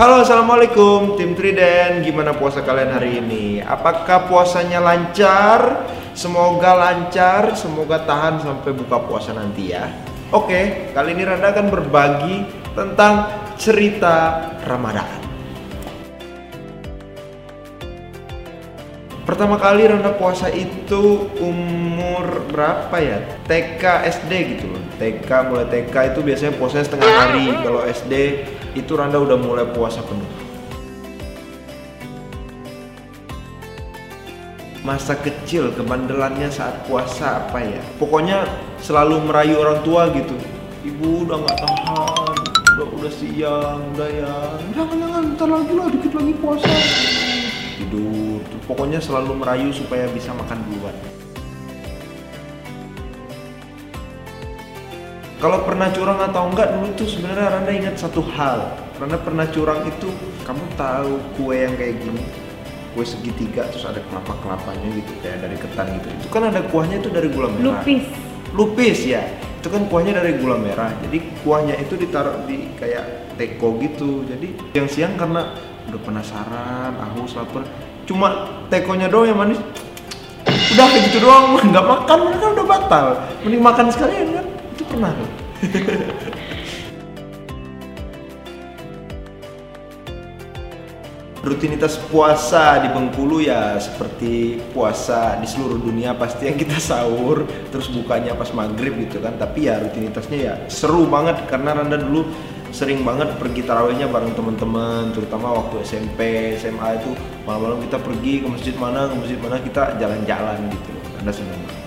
Halo assalamualaikum tim Triden. Gimana puasa kalian hari ini? Apakah puasanya lancar? Semoga lancar semoga tahan sampai buka puasa nanti ya. Oke kali ini Randa akan berbagi tentang cerita Ramadan Pertama kali Randa puasa itu umur berapa ya? TK SD gitu loh. TK mulai TK itu biasanya puasanya setengah hari. Kalau SD itu Randa udah mulai puasa penuh. Masa kecil kebandelannya saat puasa apa ya? Pokoknya selalu merayu orang tua gitu. Ibu udah nggak tahan, udah udah siang, udah ya, jangan jangan, ntar lagi lah, dikit lagi puasa tidur pokoknya selalu merayu supaya bisa makan duluan. Kalau pernah curang atau enggak dulu tuh sebenarnya Randa ingat satu hal. Randa pernah curang itu kamu tahu kue yang kayak gini? Kue segitiga terus ada kelapa kelapanya gitu kayak dari ketan gitu. Itu kan ada kuahnya itu dari gula merah. Lupis. Lupis ya. Itu kan kuahnya dari gula merah. Jadi kuahnya itu ditaruh di kayak teko gitu. Jadi yang siang karena udah penasaran haus lapar. Cuma tekonya doang yang manis. Udah kayak gitu doang nggak makan mereka udah batal. Mending makan sekalian kan? Itu pernah rutinitas puasa di Bengkulu ya seperti puasa di seluruh dunia pasti yang kita sahur terus bukanya pas maghrib gitu kan. Tapi ya rutinitasnya ya seru banget karena Randa dulu sering banget pergi tarawihnya bareng teman-teman terutama waktu SMP SMA itu malam-malam kita pergi ke masjid mana ke masjid mana kita jalan-jalan gitu Anda senang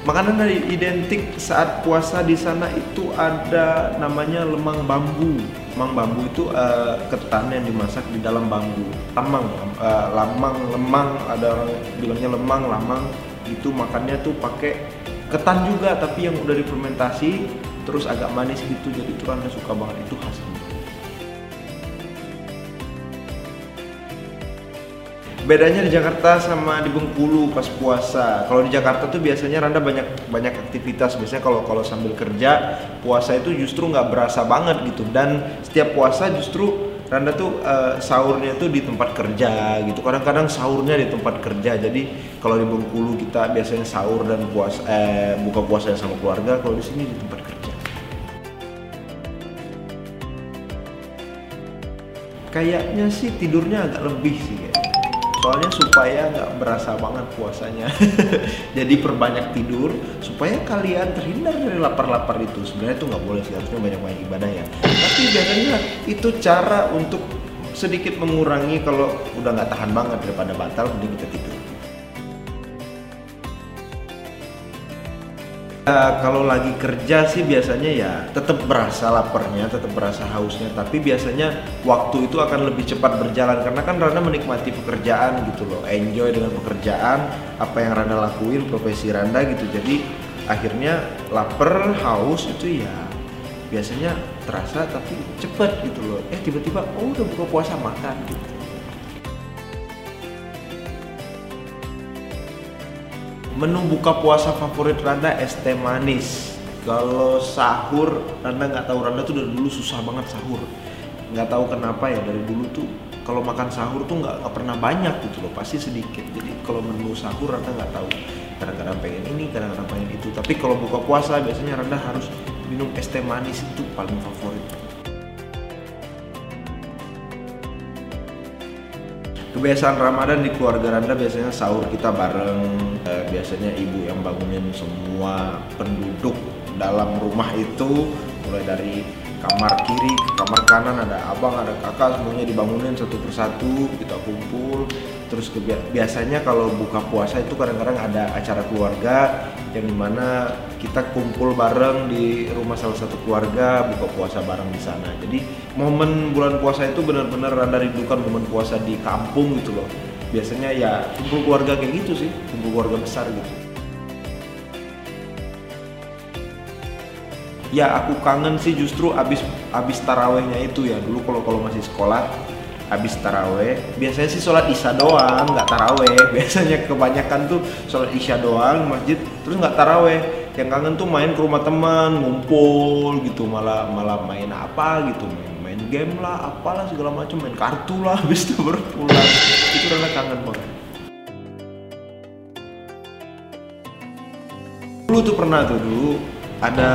Makanan dari identik saat puasa di sana itu ada namanya lemang bambu. Lemang bambu itu uh, ketan yang dimasak di dalam bambu. Lamang, uh, lamang, lemang, ada orang bilangnya lemang, lamang. Itu makannya tuh pakai ketan juga tapi yang udah difermentasi terus agak manis gitu jadi itu anda suka banget itu khas bedanya di Jakarta sama di Bengkulu pas puasa. Kalau di Jakarta tuh biasanya Randa banyak banyak aktivitas. Biasanya kalau kalau sambil kerja puasa itu justru nggak berasa banget gitu. Dan setiap puasa justru Randa tuh uh, sahurnya tuh di tempat kerja gitu. Kadang-kadang sahurnya di tempat kerja. Jadi kalau di Bengkulu kita biasanya sahur dan puasa eh, buka puasa sama keluarga. Kalau di sini di tempat kerja. Kayaknya sih tidurnya agak lebih sih ya soalnya supaya nggak berasa banget puasanya. Jadi perbanyak tidur supaya kalian terhindar dari lapar-lapar itu. Sebenarnya itu nggak boleh sih harusnya banyak-banyak ibadah ya. Tapi biasanya itu cara untuk sedikit mengurangi kalau udah nggak tahan banget daripada batal mending kita tidur Uh, kalau lagi kerja sih biasanya ya tetap berasa laparnya, tetap berasa hausnya, tapi biasanya waktu itu akan lebih cepat berjalan karena kan Rana menikmati pekerjaan gitu loh, enjoy dengan pekerjaan, apa yang Rana lakuin, profesi Rana gitu. Jadi akhirnya lapar, haus itu ya biasanya terasa tapi cepat gitu loh. Eh tiba-tiba oh udah buka puasa makan gitu. Menu buka puasa favorit Randa es teh manis. Kalau sahur Randa nggak tahu. Randa tuh dari dulu susah banget sahur. Nggak tahu kenapa ya dari dulu tuh kalau makan sahur tuh nggak pernah banyak gitu loh pasti sedikit. Jadi kalau menu sahur Randa nggak tahu. Kadang-kadang pengen ini kadang-kadang pengen itu. Tapi kalau buka puasa biasanya Randa harus minum es teh manis itu paling favorit. Kebiasaan Ramadan di keluarga Randa biasanya sahur kita bareng eh, biasanya ibu yang bangunin semua penduduk dalam rumah itu mulai dari kamar kiri ke kamar kanan ada abang ada kakak semuanya dibangunin satu persatu kita kumpul. Terus biasanya kalau buka puasa itu kadang-kadang ada acara keluarga yang di mana kita kumpul bareng di rumah salah satu keluarga buka puasa bareng di sana. Jadi momen bulan puasa itu benar-benar randa rindukan momen puasa di kampung gitu loh biasanya ya kumpul keluarga kayak gitu sih kumpul keluarga besar gitu. Ya aku kangen sih justru abis abis tarawehnya itu ya. Dulu kalau kalau masih sekolah habis taraweh biasanya sih sholat isya doang nggak taraweh. Biasanya kebanyakan tuh sholat isya doang masjid terus nggak taraweh. Yang kangen tuh main ke rumah teman ngumpul gitu malah malah main apa gitu main main game lah apalah segala macam main kartu lah habis itu baru pulang itu rada kangen banget. Dulu tuh pernah tuh dulu ada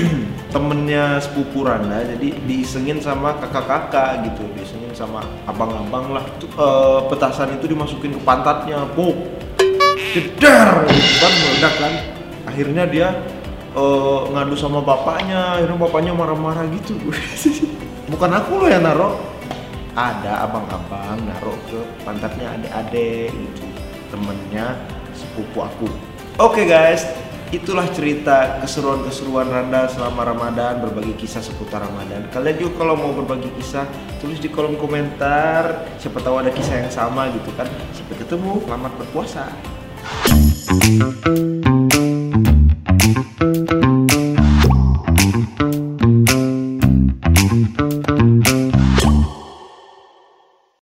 temennya sepupu Randa jadi diisengin sama kakak-kakak gitu diisengin sama abang-abang lah. Tuh, eh, petasan itu dimasukin ke pantatnya pop jedar gitu kan meledak kan. Akhirnya dia eh, ngadu sama bapaknya akhirnya bapaknya marah-marah gitu. Bukan aku loh yang naro ada abang-abang naro ke pantatnya adik-adik gitu temennya sepupu aku. Oke guys. Itulah cerita keseruan-keseruan Randa selama Ramadan berbagi kisah seputar Ramadan. Kalian juga kalau mau berbagi kisah tulis di kolom komentar. Siapa tahu ada kisah yang sama gitu kan. Sampai ketemu. Selamat berpuasa